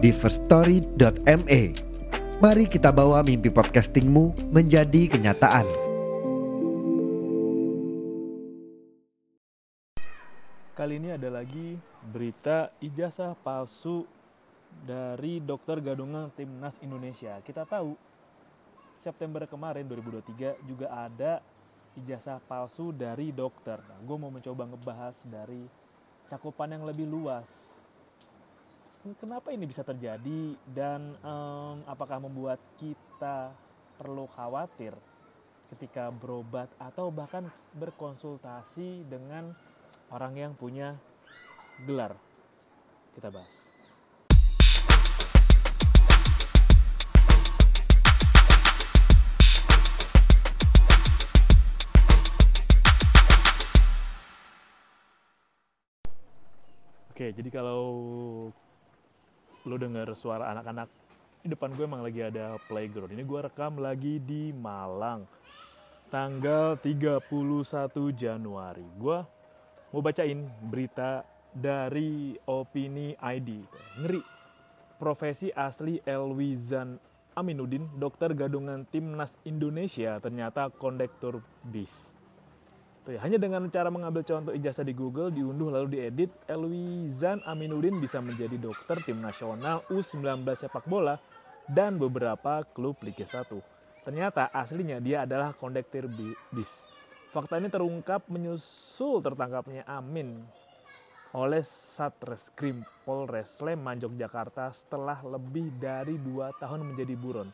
di firststory.me. Mari kita bawa mimpi podcastingmu menjadi kenyataan. Kali ini ada lagi berita ijazah palsu dari dokter gadungan timnas Indonesia. Kita tahu September kemarin 2023 juga ada ijazah palsu dari dokter. Nah, gue mau mencoba ngebahas dari cakupan yang lebih luas. Kenapa ini bisa terjadi dan um, apakah membuat kita perlu khawatir ketika berobat atau bahkan berkonsultasi dengan orang yang punya gelar? Kita bahas. Oke, jadi kalau lo dengar suara anak-anak di depan gue emang lagi ada playground. Ini gue rekam lagi di Malang. Tanggal 31 Januari. Gue mau bacain berita dari Opini ID. Ngeri. Profesi asli Elwizan Aminuddin, dokter gadungan timnas Indonesia, ternyata kondektur bis. Tuh ya, hanya dengan cara mengambil contoh ijazah di Google, diunduh lalu diedit, Elwizan Aminuddin bisa menjadi dokter tim nasional U19 sepak bola dan beberapa klub Liga 1. Ternyata aslinya dia adalah kondektur bis. Fakta ini terungkap menyusul tertangkapnya Amin oleh Satreskrim Polres Sleman, Yogyakarta setelah lebih dari dua tahun menjadi buron.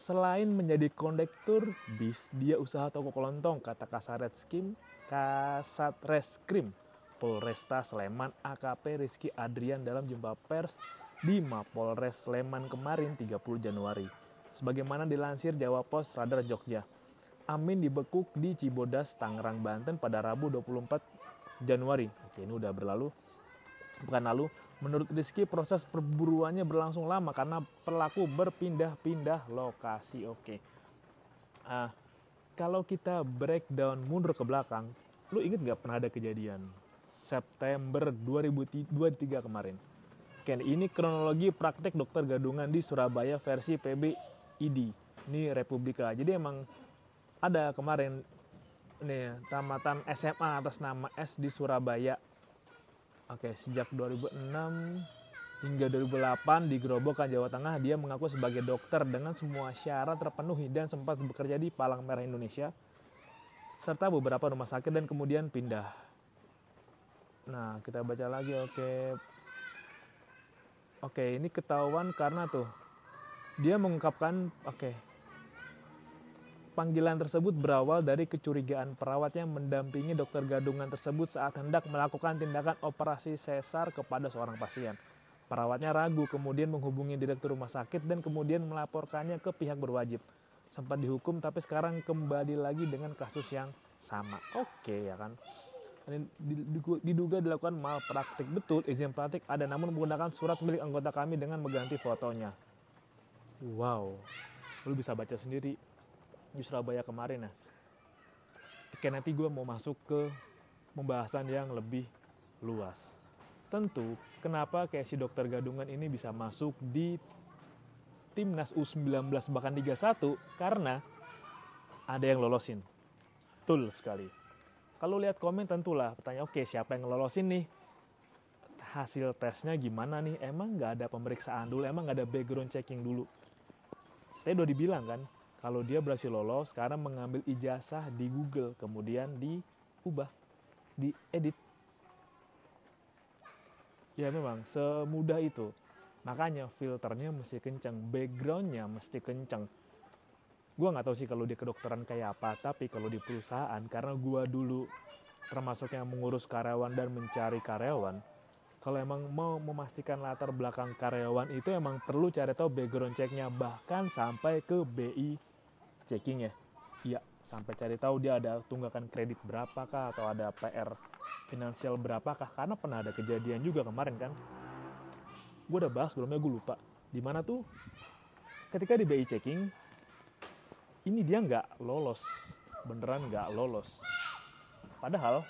Selain menjadi kondektur bis, dia usaha toko kelontong, kata Kasaret Skim, Kasat Reskrim, Polresta Sleman AKP Rizky Adrian dalam jumpa pers di Mapolres Sleman kemarin 30 Januari. Sebagaimana dilansir Jawa Pos Radar Jogja, Amin dibekuk di Cibodas, Tangerang, Banten pada Rabu 24 Januari. Oke, ini udah berlalu. Bukan lalu, menurut Rizky proses perburuannya berlangsung lama karena pelaku berpindah-pindah lokasi. Oke. Uh, kalau kita breakdown mundur ke belakang, lu inget nggak pernah ada kejadian September 2023 kemarin? Oke, ini kronologi praktek dokter gadungan di Surabaya versi PBID. Ini Republika. Jadi emang ada kemarin nih tamatan SMA atas nama S di Surabaya. Oke, sejak 2006 hingga 2008 di Gerobokan Jawa Tengah dia mengaku sebagai dokter dengan semua syarat terpenuhi dan sempat bekerja di Palang Merah Indonesia serta beberapa rumah sakit dan kemudian pindah. Nah, kita baca lagi oke. Oke, ini ketahuan karena tuh dia mengungkapkan oke Panggilan tersebut berawal dari kecurigaan perawat yang mendampingi dokter gadungan tersebut saat hendak melakukan tindakan operasi sesar kepada seorang pasien. Perawatnya ragu kemudian menghubungi direktur rumah sakit dan kemudian melaporkannya ke pihak berwajib. Sempat dihukum tapi sekarang kembali lagi dengan kasus yang sama. Oke ya kan. Ini diduga dilakukan malpraktik. Betul, izin praktik ada namun menggunakan surat milik anggota kami dengan mengganti fotonya. Wow, lu bisa baca sendiri di Surabaya kemarin ya. Oke nanti gue mau masuk ke pembahasan yang lebih luas. Tentu kenapa kayak si dokter gadungan ini bisa masuk di timnas U19 bahkan Liga 1 karena ada yang lolosin. Betul sekali. Kalau lihat komen tentulah pertanyaan oke siapa yang ngelolosin nih? Hasil tesnya gimana nih? Emang nggak ada pemeriksaan dulu? Emang nggak ada background checking dulu? Saya udah dibilang kan, kalau dia berhasil lolos, sekarang mengambil ijazah di Google, kemudian diubah, diedit. Ya memang semudah itu. Makanya filternya mesti kencang, backgroundnya mesti kencang. Gue nggak tahu sih kalau di kedokteran kayak apa, tapi kalau di perusahaan, karena gue dulu termasuk yang mengurus karyawan dan mencari karyawan, kalau emang mau memastikan latar belakang karyawan itu emang perlu cari tahu background checknya bahkan sampai ke BI checking ya iya sampai cari tahu dia ada tunggakan kredit berapakah atau ada PR finansial berapakah karena pernah ada kejadian juga kemarin kan. Gue udah bahas sebelumnya gue lupa. Di mana tuh? Ketika di BI checking ini dia nggak lolos. Beneran nggak lolos. Padahal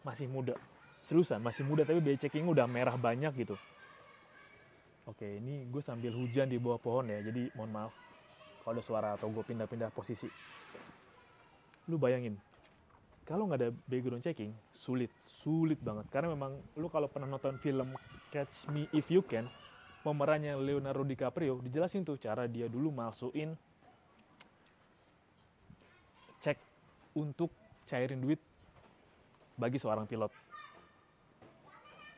masih muda. Seriusan masih muda tapi BI checking udah merah banyak gitu. Oke ini gue sambil hujan di bawah pohon ya jadi mohon maaf kalau ada suara atau gue pindah-pindah posisi. Lu bayangin kalau nggak ada background checking sulit sulit banget. Karena memang lu kalau pernah nonton film Catch Me If You Can pemerannya Leonardo DiCaprio dijelasin tuh cara dia dulu masukin cek untuk cairin duit bagi seorang pilot.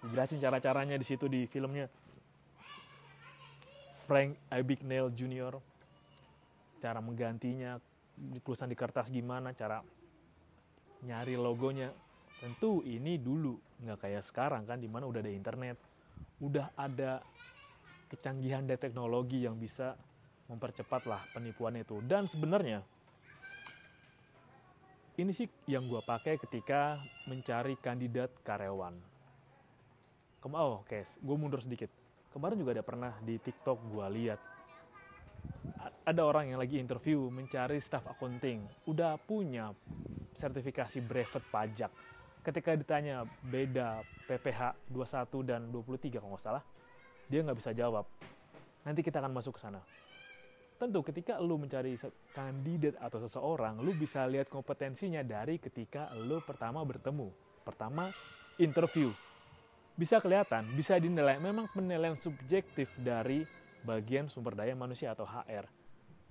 Dijelasin cara-caranya di situ di filmnya. Frank Abagnale Jr. cara menggantinya tulisan di kertas gimana cara nyari logonya tentu ini dulu nggak kayak sekarang kan di mana udah ada internet udah ada kecanggihan dari teknologi yang bisa mempercepat lah penipuan itu dan sebenarnya ini sih yang gue pakai ketika mencari kandidat karyawan Kem oh, oke, okay. gue mundur sedikit. Kemarin juga ada pernah di TikTok gue lihat ada orang yang lagi interview mencari staff accounting, udah punya sertifikasi brevet pajak. Ketika ditanya beda PPH 21 dan 23 kalau nggak salah, dia nggak bisa jawab. Nanti kita akan masuk ke sana. Tentu ketika lu mencari kandidat atau seseorang, lu bisa lihat kompetensinya dari ketika lu pertama bertemu. Pertama, interview bisa kelihatan, bisa dinilai memang penilaian subjektif dari bagian sumber daya manusia atau HR.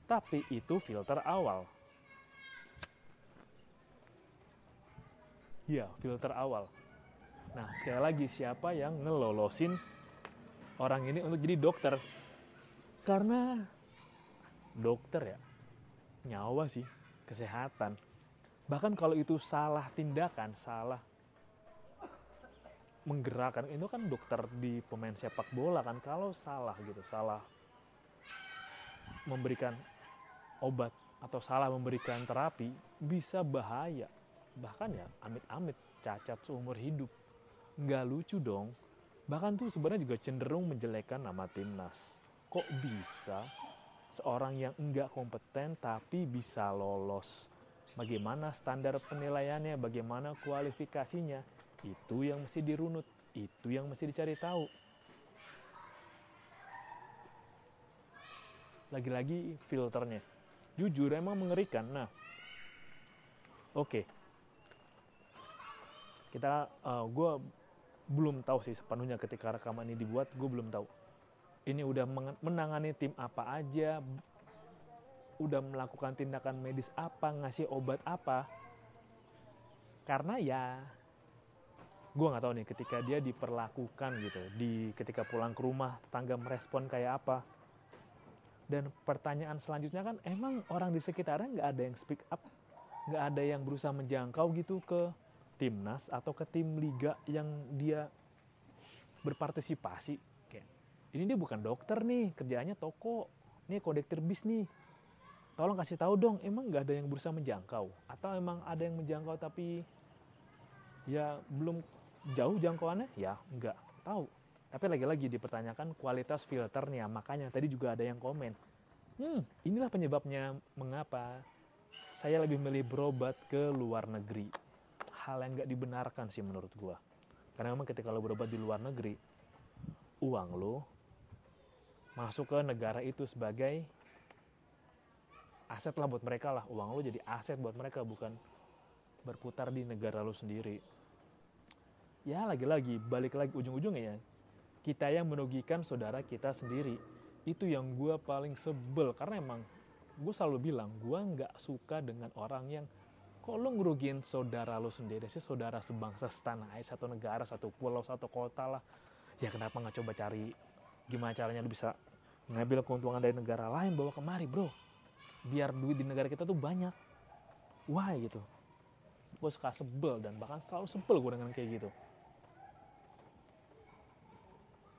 Tapi itu filter awal. Ya, filter awal. Nah, sekali lagi siapa yang ngelolosin orang ini untuk jadi dokter? Karena dokter ya, nyawa sih, kesehatan. Bahkan kalau itu salah tindakan, salah menggerakkan. Itu kan dokter di pemain sepak bola kan kalau salah gitu salah memberikan obat atau salah memberikan terapi bisa bahaya. Bahkan ya amit-amit cacat seumur hidup. Nggak lucu dong. Bahkan tuh sebenarnya juga cenderung menjelekkan nama timnas. Kok bisa seorang yang enggak kompeten tapi bisa lolos? Bagaimana standar penilaiannya? Bagaimana kualifikasinya itu yang mesti dirunut, itu yang mesti dicari tahu. Lagi-lagi filternya. Jujur emang mengerikan. Nah, oke. Okay. Kita, uh, gue belum tahu sih sepenuhnya ketika rekaman ini dibuat, gue belum tahu. Ini udah menangani tim apa aja, udah melakukan tindakan medis apa, ngasih obat apa. Karena ya gue nggak tahu nih ketika dia diperlakukan gitu di ketika pulang ke rumah tangga merespon kayak apa. Dan pertanyaan selanjutnya kan emang orang di sekitarnya nggak ada yang speak up? Nggak ada yang berusaha menjangkau gitu ke timnas atau ke tim liga yang dia berpartisipasi? Kayak ini dia bukan dokter nih kerjaannya toko. Nih kondektur bis nih. Tolong kasih tahu dong emang nggak ada yang berusaha menjangkau? Atau emang ada yang menjangkau tapi ya belum jauh jangkauannya? Ya, nggak tahu. Tapi lagi-lagi dipertanyakan kualitas filternya. Makanya tadi juga ada yang komen. Hmm, inilah penyebabnya mengapa saya lebih milih berobat ke luar negeri. Hal yang nggak dibenarkan sih menurut gua. Karena memang ketika lo berobat di luar negeri, uang lo masuk ke negara itu sebagai aset lah buat mereka lah. Uang lo jadi aset buat mereka, bukan berputar di negara lo sendiri ya lagi-lagi balik lagi ujung-ujungnya ya. Kita yang merugikan saudara kita sendiri. Itu yang gue paling sebel karena emang gue selalu bilang gue nggak suka dengan orang yang kok lo ngerugiin saudara lo sendiri sih? Saudara sebangsa setanah air satu negara satu pulau satu kota lah. Ya kenapa nggak coba cari gimana caranya lo bisa ngambil keuntungan dari negara lain bawa kemari bro? Biar duit di negara kita tuh banyak. Why gitu? Gue suka sebel dan bahkan selalu sebel gue dengan kayak gitu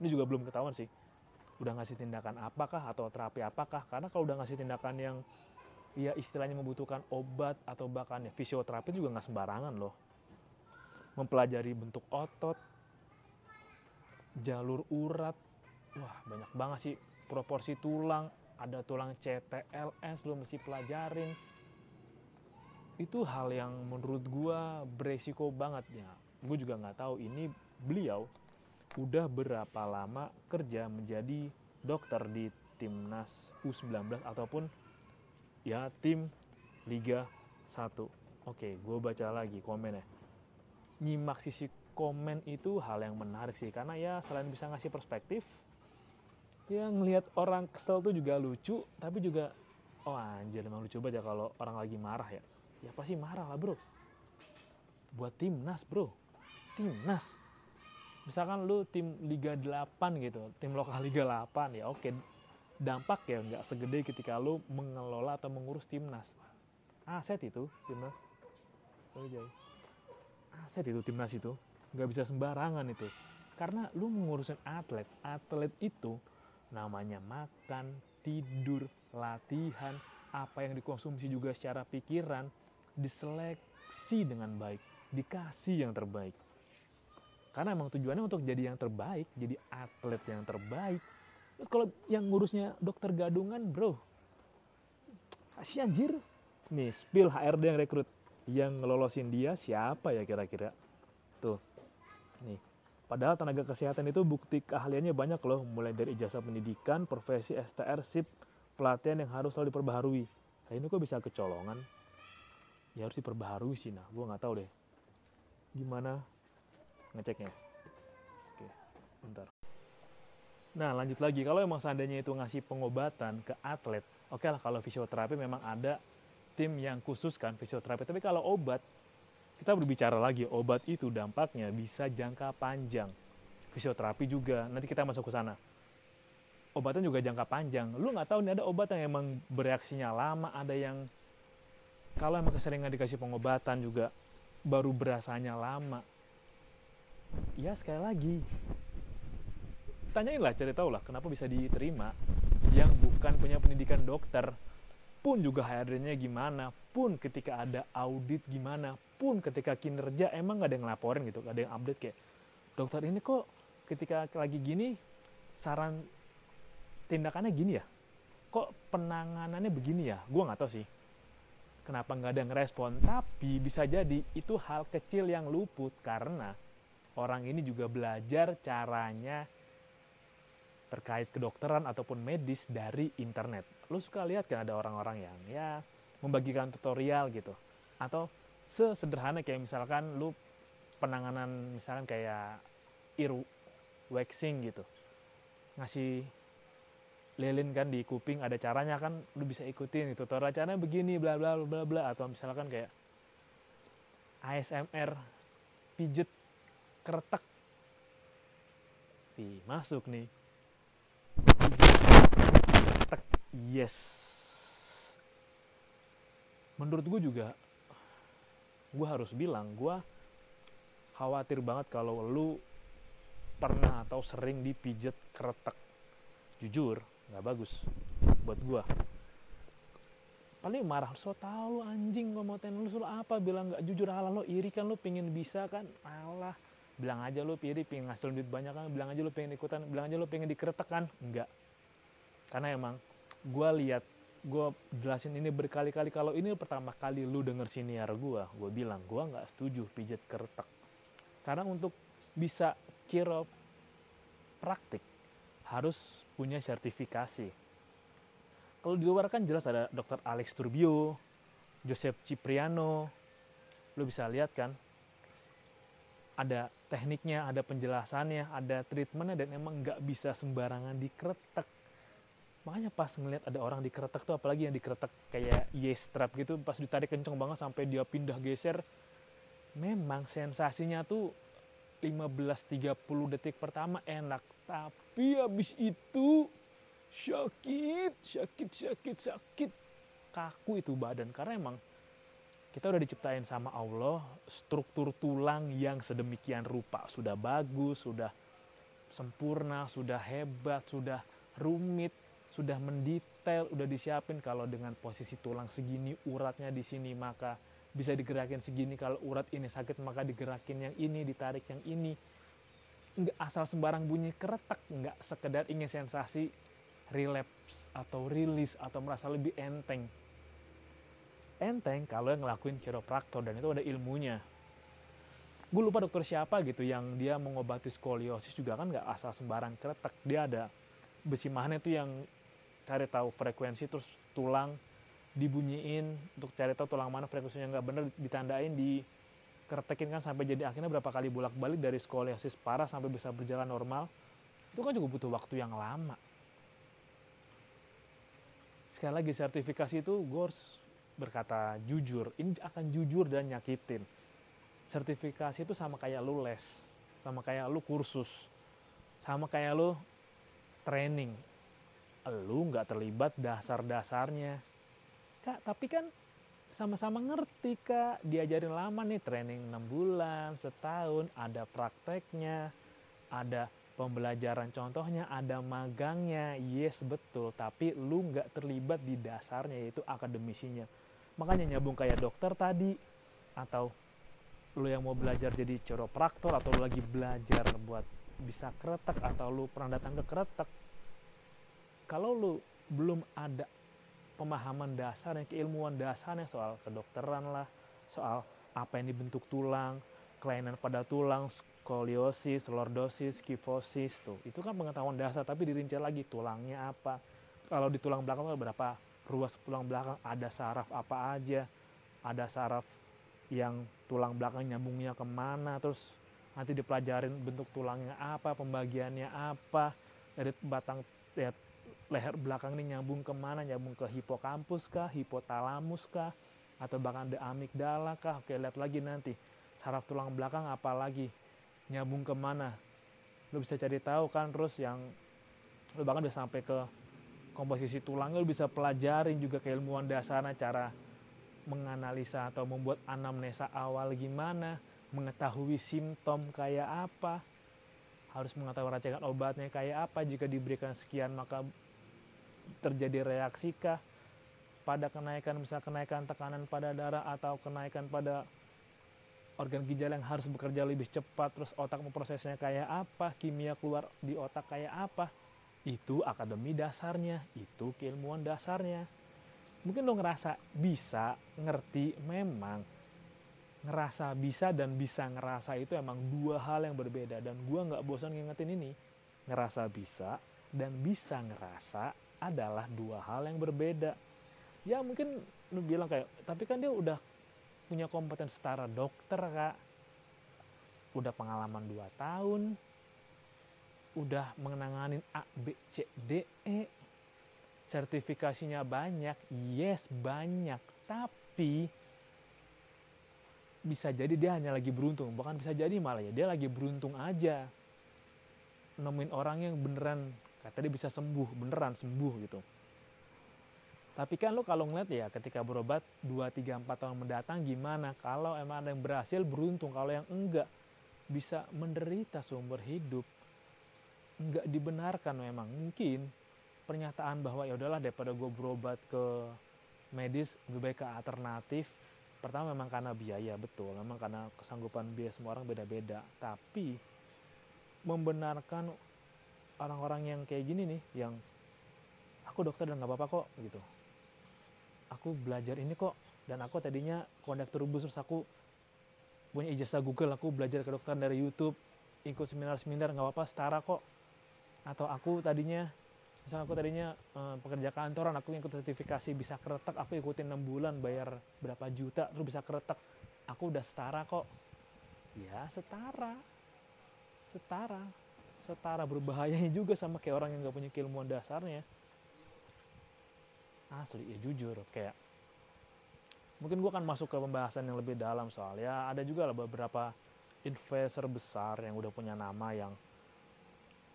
ini juga belum ketahuan sih. Udah ngasih tindakan apakah atau terapi apakah? Karena kalau udah ngasih tindakan yang ya istilahnya membutuhkan obat atau bahkan ya fisioterapi juga nggak sembarangan loh. Mempelajari bentuk otot jalur urat. Wah banyak banget sih. Proporsi tulang ada tulang CTLS lo mesti pelajarin. Itu hal yang menurut gua beresiko banget ya. Gue juga nggak tahu ini beliau udah berapa lama kerja menjadi dokter di timnas U19 ataupun ya tim Liga 1 oke gue baca lagi komennya. Nyimak sisi komen itu hal yang menarik sih karena ya selain bisa ngasih perspektif ya ngelihat orang kesel tuh juga lucu tapi juga oh anjir emang lucu banget ya kalau orang lagi marah ya. Ya pasti marah lah bro? Buat timnas bro. Timnas misalkan lu tim Liga 8 gitu tim lokal Liga 8 ya oke dampak ya nggak segede ketika lu mengelola atau mengurus timnas. Aset itu timnas. Oh, jauh. aset itu timnas itu nggak bisa sembarangan itu. Karena lu mengurusin atlet atlet itu namanya makan tidur latihan apa yang dikonsumsi juga secara pikiran diseleksi dengan baik dikasih yang terbaik karena emang tujuannya untuk jadi yang terbaik, jadi atlet yang terbaik. Terus kalau yang ngurusnya dokter gadungan, bro, kasih anjir. Nih, spill HRD yang rekrut. Yang ngelolosin dia siapa ya kira-kira? Tuh, nih. Padahal tenaga kesehatan itu bukti keahliannya banyak loh. Mulai dari ijazah pendidikan, profesi, STR, SIP, pelatihan yang harus selalu diperbaharui. Nah ini kok bisa kecolongan? Ya harus diperbaharui sih, nah. Gue nggak tahu deh. Gimana ngeceknya. Oke bentar. Nah lanjut lagi. Kalau emang seandainya itu ngasih pengobatan ke atlet oke okay lah kalau fisioterapi memang ada tim yang khusus kan fisioterapi. Tapi kalau obat kita berbicara lagi obat itu dampaknya bisa jangka panjang. Fisioterapi juga. Nanti kita masuk ke sana. Obatnya juga jangka panjang. Lu nggak tahu nih ada obat yang emang bereaksinya lama ada yang kalau emang keseringan dikasih pengobatan juga baru berasanya lama ya sekali lagi. Tanyain lah cari tahu lah kenapa bisa diterima. Yang bukan punya pendidikan dokter pun juga HRD-nya gimana pun ketika ada audit gimana pun ketika kinerja emang gak ada yang ngelaporin gitu gak ada yang update kayak dokter ini kok ketika lagi gini saran tindakannya gini ya? Kok penanganannya begini ya? Gue nggak tahu sih. Kenapa nggak ada yang respon tapi bisa jadi itu hal kecil yang luput karena orang ini juga belajar caranya terkait kedokteran ataupun medis dari internet. Lu suka lihat kan ada orang-orang yang ya membagikan tutorial gitu. Atau sesederhana kayak misalkan lu penanganan misalkan kayak ear waxing gitu. Ngasih lilin kan di kuping ada caranya kan lu bisa ikutin itu tutorial caranya begini bla bla bla bla atau misalkan kayak ASMR pijet kretek Nih, masuk nih. Kretek yes. Menurut gue juga gue harus bilang gue khawatir banget kalau lu pernah atau sering dipijet kretek jujur nggak bagus buat gue paling marah so tau lu anjing mau lu suruh apa? Bilang nggak jujur ala lo iri kan lu pingin bisa kan? Alah bilang aja lu piri pengen ngasih duit banyak kan? Bilang aja lu pengen ikutan bilang aja lu pengen dikeretek kan? Enggak. Karena emang gue lihat gue jelasin ini berkali-kali. Kalau ini pertama kali lu denger siniar gue gue bilang gue nggak setuju pijat keretek. Karena untuk bisa kiro praktik harus punya sertifikasi. Kalau di luar kan jelas ada dokter Alex Turbio Joseph Cipriano. Lu bisa lihat kan ada tekniknya, ada penjelasannya, ada treatmentnya dan emang nggak bisa sembarangan dikretek. Makanya pas ngeliat ada orang dikretek tuh apalagi yang dikretek kayak yes strap gitu pas ditarik kenceng banget sampai dia pindah geser memang sensasinya tuh 15-30 detik pertama enak tapi habis itu sakit sakit sakit sakit kaku itu badan karena emang kita udah diciptain sama Allah struktur tulang yang sedemikian rupa sudah bagus sudah sempurna, sudah hebat, sudah rumit, sudah mendetail, udah disiapin kalau dengan posisi tulang segini, uratnya di sini maka bisa digerakin segini. Kalau urat ini sakit maka digerakin yang ini, ditarik yang ini. Nggak asal sembarang bunyi keretak, nggak sekedar ingin sensasi relapse atau rilis atau merasa lebih enteng. Enteng kalau yang ngelakuin kiropraktor dan itu ada ilmunya. Gue lupa dokter siapa gitu yang dia mengobati skoliosis juga kan nggak asal sembarang keretak. Dia ada besi magnet itu yang cari tahu frekuensi terus tulang dibunyiin untuk cari tahu tulang mana frekuensinya nggak bener ditandain di kertekin kan sampai jadi akhirnya berapa kali bolak balik dari skoliosis parah sampai bisa berjalan normal itu kan juga butuh waktu yang lama sekali lagi sertifikasi itu gue harus berkata jujur. Ini akan jujur dan nyakitin. Sertifikasi itu sama kayak lu les sama kayak lu kursus sama kayak lu training. Lu nggak terlibat dasar-dasarnya. Kak tapi kan sama-sama ngerti kak. Diajarin lama nih training 6 bulan setahun ada prakteknya ada pembelajaran contohnya ada magangnya. Yes betul. Tapi lu nggak terlibat di dasarnya yaitu akademisinya makanya nyambung kayak dokter tadi atau lu yang mau belajar jadi chiropraktor atau lu lagi belajar buat bisa keretak atau lu pernah datang ke keretak kalau lu belum ada pemahaman dasar yang keilmuan dasarnya soal kedokteran lah, soal apa yang dibentuk tulang, kelainan pada tulang, skoliosis, lordosis, kifosis tuh. Itu kan pengetahuan dasar tapi dirinci lagi tulangnya apa. Kalau di tulang belakang berapa ruas tulang belakang, ada saraf apa aja, ada saraf yang tulang belakang nyambungnya ke mana, terus nanti dipelajarin bentuk tulangnya apa, pembagiannya apa, dari batang ya, leher belakang ini nyambung ke mana, nyambung ke hipokampus kah, hipotalamus kah, atau bahkan ada amigdala kah, oke lihat lagi nanti, saraf tulang belakang apalagi, nyambung ke mana, lu bisa cari tahu kan, terus yang lu bahkan bisa sampai ke komposisi tulangnya, lu bisa pelajarin juga keilmuan dasarnya, cara menganalisa atau membuat anamnesa awal gimana, mengetahui simptom kayak apa, harus mengetahui racikan obatnya kayak apa, jika diberikan sekian maka terjadi reaksi kah pada kenaikan misal kenaikan tekanan pada darah atau kenaikan pada organ ginjal yang harus bekerja lebih cepat terus otak memprosesnya kayak apa kimia keluar di otak kayak apa itu akademi dasarnya itu keilmuan dasarnya mungkin lo ngerasa bisa ngerti memang ngerasa bisa dan bisa ngerasa itu emang dua hal yang berbeda dan gua nggak bosan ngingetin ini ngerasa bisa dan bisa ngerasa adalah dua hal yang berbeda. Ya mungkin lu bilang kayak, tapi kan dia udah punya kompeten setara dokter kak. Udah pengalaman dua tahun, udah mengenanganin A, B, C, D, E. Sertifikasinya banyak, yes banyak, tapi bisa jadi dia hanya lagi beruntung, bahkan bisa jadi malah ya dia lagi beruntung aja. Nemuin orang yang beneran kata dia bisa sembuh beneran sembuh gitu. Tapi kan lo kalau ngeliat ya ketika berobat 2, 3, 4 tahun mendatang gimana? Kalau emang ada yang berhasil beruntung. Kalau yang enggak bisa menderita seumur hidup enggak dibenarkan memang. Mungkin pernyataan bahwa ya udahlah daripada gue berobat ke medis lebih baik ke alternatif. Pertama memang karena biaya betul. Memang karena kesanggupan biaya semua orang beda-beda. Tapi membenarkan orang-orang yang kayak gini nih yang aku dokter dan nggak apa-apa kok gitu. Aku belajar ini kok dan aku tadinya kondektur bus terus aku punya ijazah Google aku belajar ke dokter dari YouTube ikut seminar-seminar nggak apa-apa setara kok atau aku tadinya misalnya aku tadinya eh, pekerja kantoran aku ikut sertifikasi bisa keretak aku ikutin 6 bulan bayar berapa juta terus bisa keretak aku udah setara kok. Ya setara. Setara. Setara. Berbahayanya juga sama kayak orang yang nggak punya keilmuan dasarnya. Asli ya jujur kayak mungkin gue akan masuk ke pembahasan yang lebih dalam soal ya. Ada juga lah beberapa investor besar yang udah punya nama yang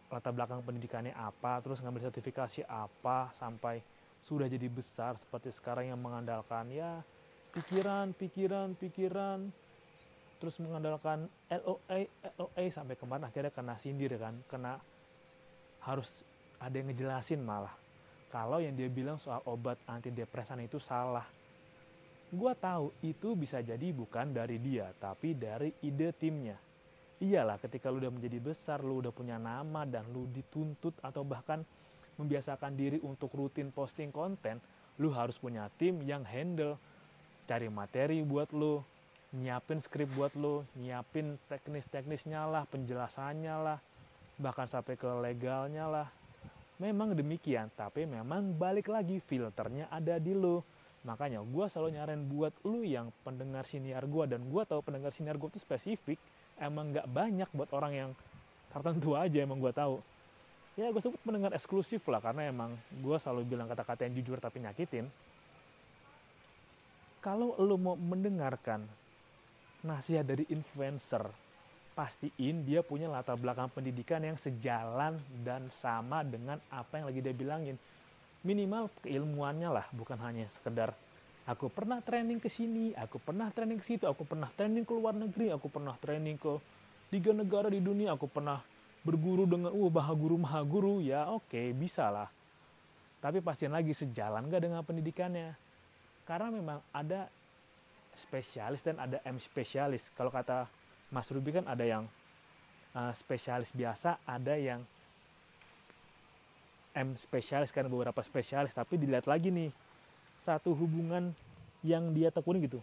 latar belakang pendidikannya apa terus ngambil sertifikasi apa sampai sudah jadi besar seperti sekarang yang mengandalkan ya pikiran pikiran pikiran. Terus mengandalkan LOA LOA sampai kemarin akhirnya kena sindir kan. Kena harus ada yang ngejelasin malah. Kalau yang dia bilang soal obat antidepresan itu salah. Gue tahu itu bisa jadi bukan dari dia tapi dari ide timnya iyalah ketika lu udah menjadi besar lu udah punya nama dan lu dituntut atau bahkan membiasakan diri untuk rutin posting konten lu harus punya tim yang handle cari materi buat lu nyiapin skrip buat lo, nyiapin teknis-teknisnya lah, penjelasannya lah, bahkan sampai ke legalnya lah. Memang demikian, tapi memang balik lagi filternya ada di lo. Makanya gue selalu nyaranin buat lo yang pendengar siniar gue dan gue tahu pendengar siniar gue itu spesifik, emang nggak banyak buat orang yang tertentu aja emang gue tahu. Ya gue sebut pendengar eksklusif lah karena emang gue selalu bilang kata-kata yang jujur tapi nyakitin. Kalau lo mau mendengarkan nasihat dari influencer pastiin dia punya latar belakang pendidikan yang sejalan dan sama dengan apa yang lagi dia bilangin minimal keilmuannya lah bukan hanya sekedar aku pernah training ke sini aku pernah training ke situ aku pernah training ke luar negeri aku pernah training ke tiga negara di dunia aku pernah berguru dengan uh maha guru maha guru ya oke okay, bisa lah tapi pastiin lagi sejalan gak dengan pendidikannya karena memang ada spesialis dan ada M spesialis. Kalau kata Mas Ruby kan ada yang uh, spesialis biasa, ada yang M spesialis kan beberapa spesialis. Tapi dilihat lagi nih satu hubungan yang dia tekunin gitu.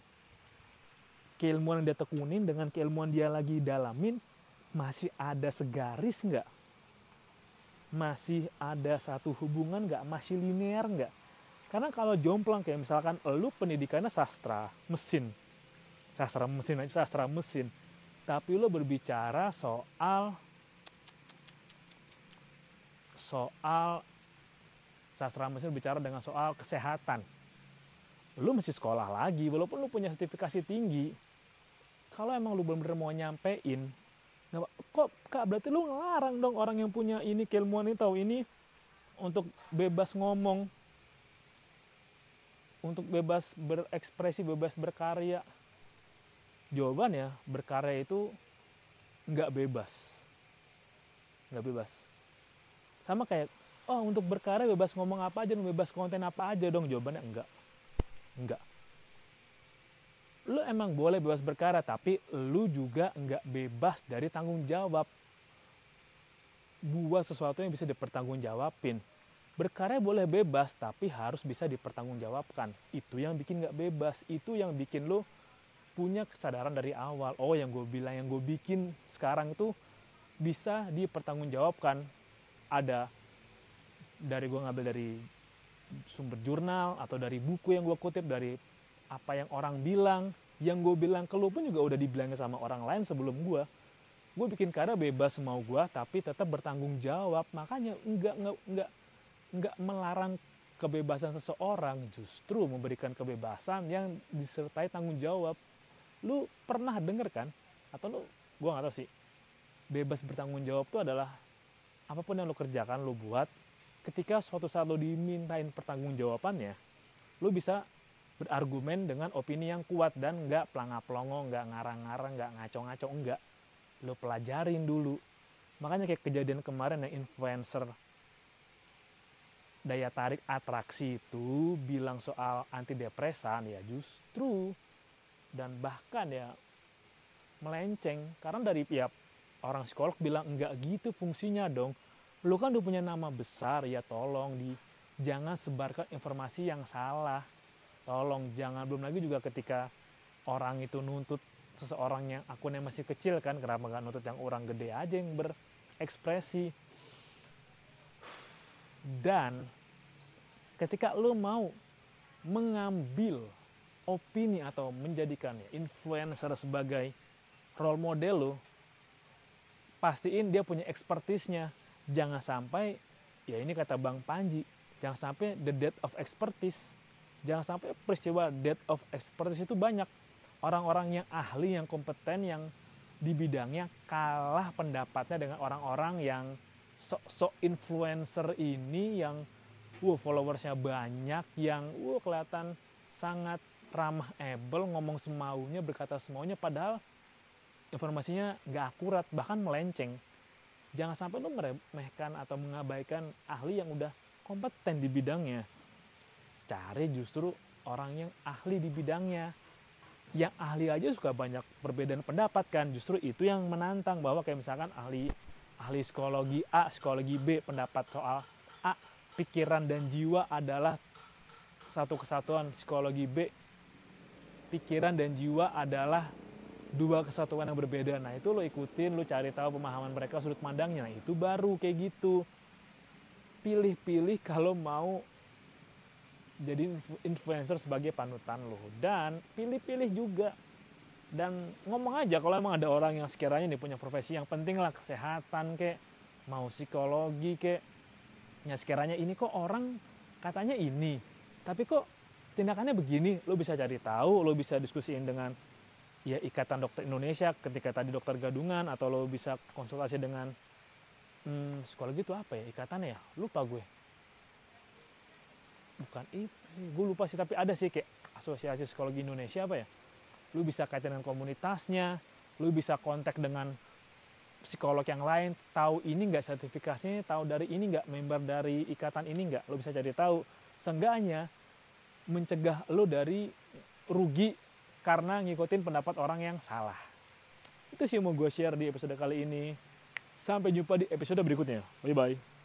Keilmuan yang dia tekunin dengan keilmuan dia lagi dalamin masih ada segaris nggak? Masih ada satu hubungan nggak? Masih linear nggak? Karena kalau jomplang kayak misalkan lu pendidikannya sastra mesin, sastra mesin aja sastra mesin, tapi lu berbicara soal soal sastra mesin bicara dengan soal kesehatan. Lu mesti sekolah lagi, walaupun lu punya sertifikasi tinggi. Kalau emang lu bener-bener mau nyampein, kok kak berarti lu ngelarang dong orang yang punya ini keilmuan ini tahu ini untuk bebas ngomong untuk bebas berekspresi, bebas berkarya? Jawabannya, berkarya itu nggak bebas. Nggak bebas. Sama kayak, oh untuk berkarya bebas ngomong apa aja, bebas konten apa aja dong. Jawabannya enggak. Enggak. Lu emang boleh bebas berkarya, tapi lu juga nggak bebas dari tanggung jawab. Buat sesuatu yang bisa dipertanggungjawabin Berkarya boleh bebas, tapi harus bisa dipertanggungjawabkan. Itu yang bikin gak bebas, itu yang bikin lo punya kesadaran dari awal. Oh, yang gue bilang, yang gue bikin sekarang itu bisa dipertanggungjawabkan. Ada dari gue ngambil dari sumber jurnal atau dari buku yang gue kutip dari apa yang orang bilang, yang gue bilang ke lo pun juga udah dibilangin sama orang lain sebelum gue. Gue bikin karya bebas mau gue, tapi tetap bertanggung jawab. Makanya enggak, enggak, enggak, nggak melarang kebebasan seseorang, justru memberikan kebebasan yang disertai tanggung jawab. Lu pernah denger kan? Atau lu, gue gak tau sih, bebas bertanggung jawab itu adalah apa pun yang lu kerjakan, lu buat, ketika suatu saat lu dimintain pertanggungjawabannya, lu bisa berargumen dengan opini yang kuat dan nggak pelangap-pelongo, nggak ngarang-ngarang, nggak ngaco-ngaco, enggak. Lu pelajarin dulu. Makanya kayak kejadian kemarin yang influencer daya tarik atraksi itu bilang soal antidepresan ya justru dan bahkan ya melenceng karena dari pihak orang psikolog bilang enggak gitu fungsinya dong lu kan udah punya nama besar ya tolong di jangan sebarkan informasi yang salah tolong jangan belum lagi juga ketika orang itu nuntut seseorang yang akunnya masih kecil kan kenapa nggak nuntut yang orang gede aja yang berekspresi dan ketika lo mau mengambil opini atau menjadikan influencer sebagai role model lo, pastiin dia punya expertise-nya. Jangan sampai, ya ini kata Bang Panji, jangan sampai the death of expertise. Jangan sampai peristiwa death of expertise itu banyak. Orang-orang yang ahli, yang kompeten, yang di bidangnya kalah pendapatnya dengan orang-orang yang sok-sok influencer ini yang wow followersnya banyak yang wow kelihatan sangat ramah able ngomong semaunya berkata semaunya padahal informasinya nggak akurat bahkan melenceng jangan sampai lu meremehkan atau mengabaikan ahli yang udah kompeten di bidangnya. Cari justru orang yang ahli di bidangnya. Yang ahli aja suka banyak perbedaan pendapat kan. Justru itu yang menantang bahwa kayak misalkan ahli ahli psikologi A psikologi B pendapat soal A pikiran dan jiwa adalah satu kesatuan psikologi B. Pikiran dan jiwa adalah dua kesatuan yang berbeda. Nah itu lo ikutin lo cari tahu pemahaman mereka sudut pandangnya. Nah itu baru kayak gitu. Pilih-pilih kalau mau jadi influencer sebagai panutan lo. Dan pilih-pilih juga. Dan ngomong aja kalau emang ada orang yang sekiranya nih punya profesi yang penting lah kesehatan kek mau psikologi kek. Ya sekiranya ini kok orang katanya ini. Tapi kok tindakannya begini? Lo bisa cari tahu lo bisa diskusiin dengan ya ikatan dokter Indonesia ketika tadi dokter gadungan atau lo bisa konsultasi dengan hmm, psikologi itu apa ya ikatannya ya? Lupa gue. Bukan itu gue lupa sih tapi ada sih kayak asosiasi psikologi Indonesia apa ya? Lu bisa kaitan dengan komunitasnya lu bisa kontak dengan psikolog yang lain tahu ini nggak sertifikasinya tahu dari ini nggak member dari ikatan ini nggak lu bisa cari tahu. Seenggaknya mencegah lu dari rugi karena ngikutin pendapat orang yang salah. Itu sih yang mau gue share di episode kali ini. Sampai jumpa di episode berikutnya. Bye bye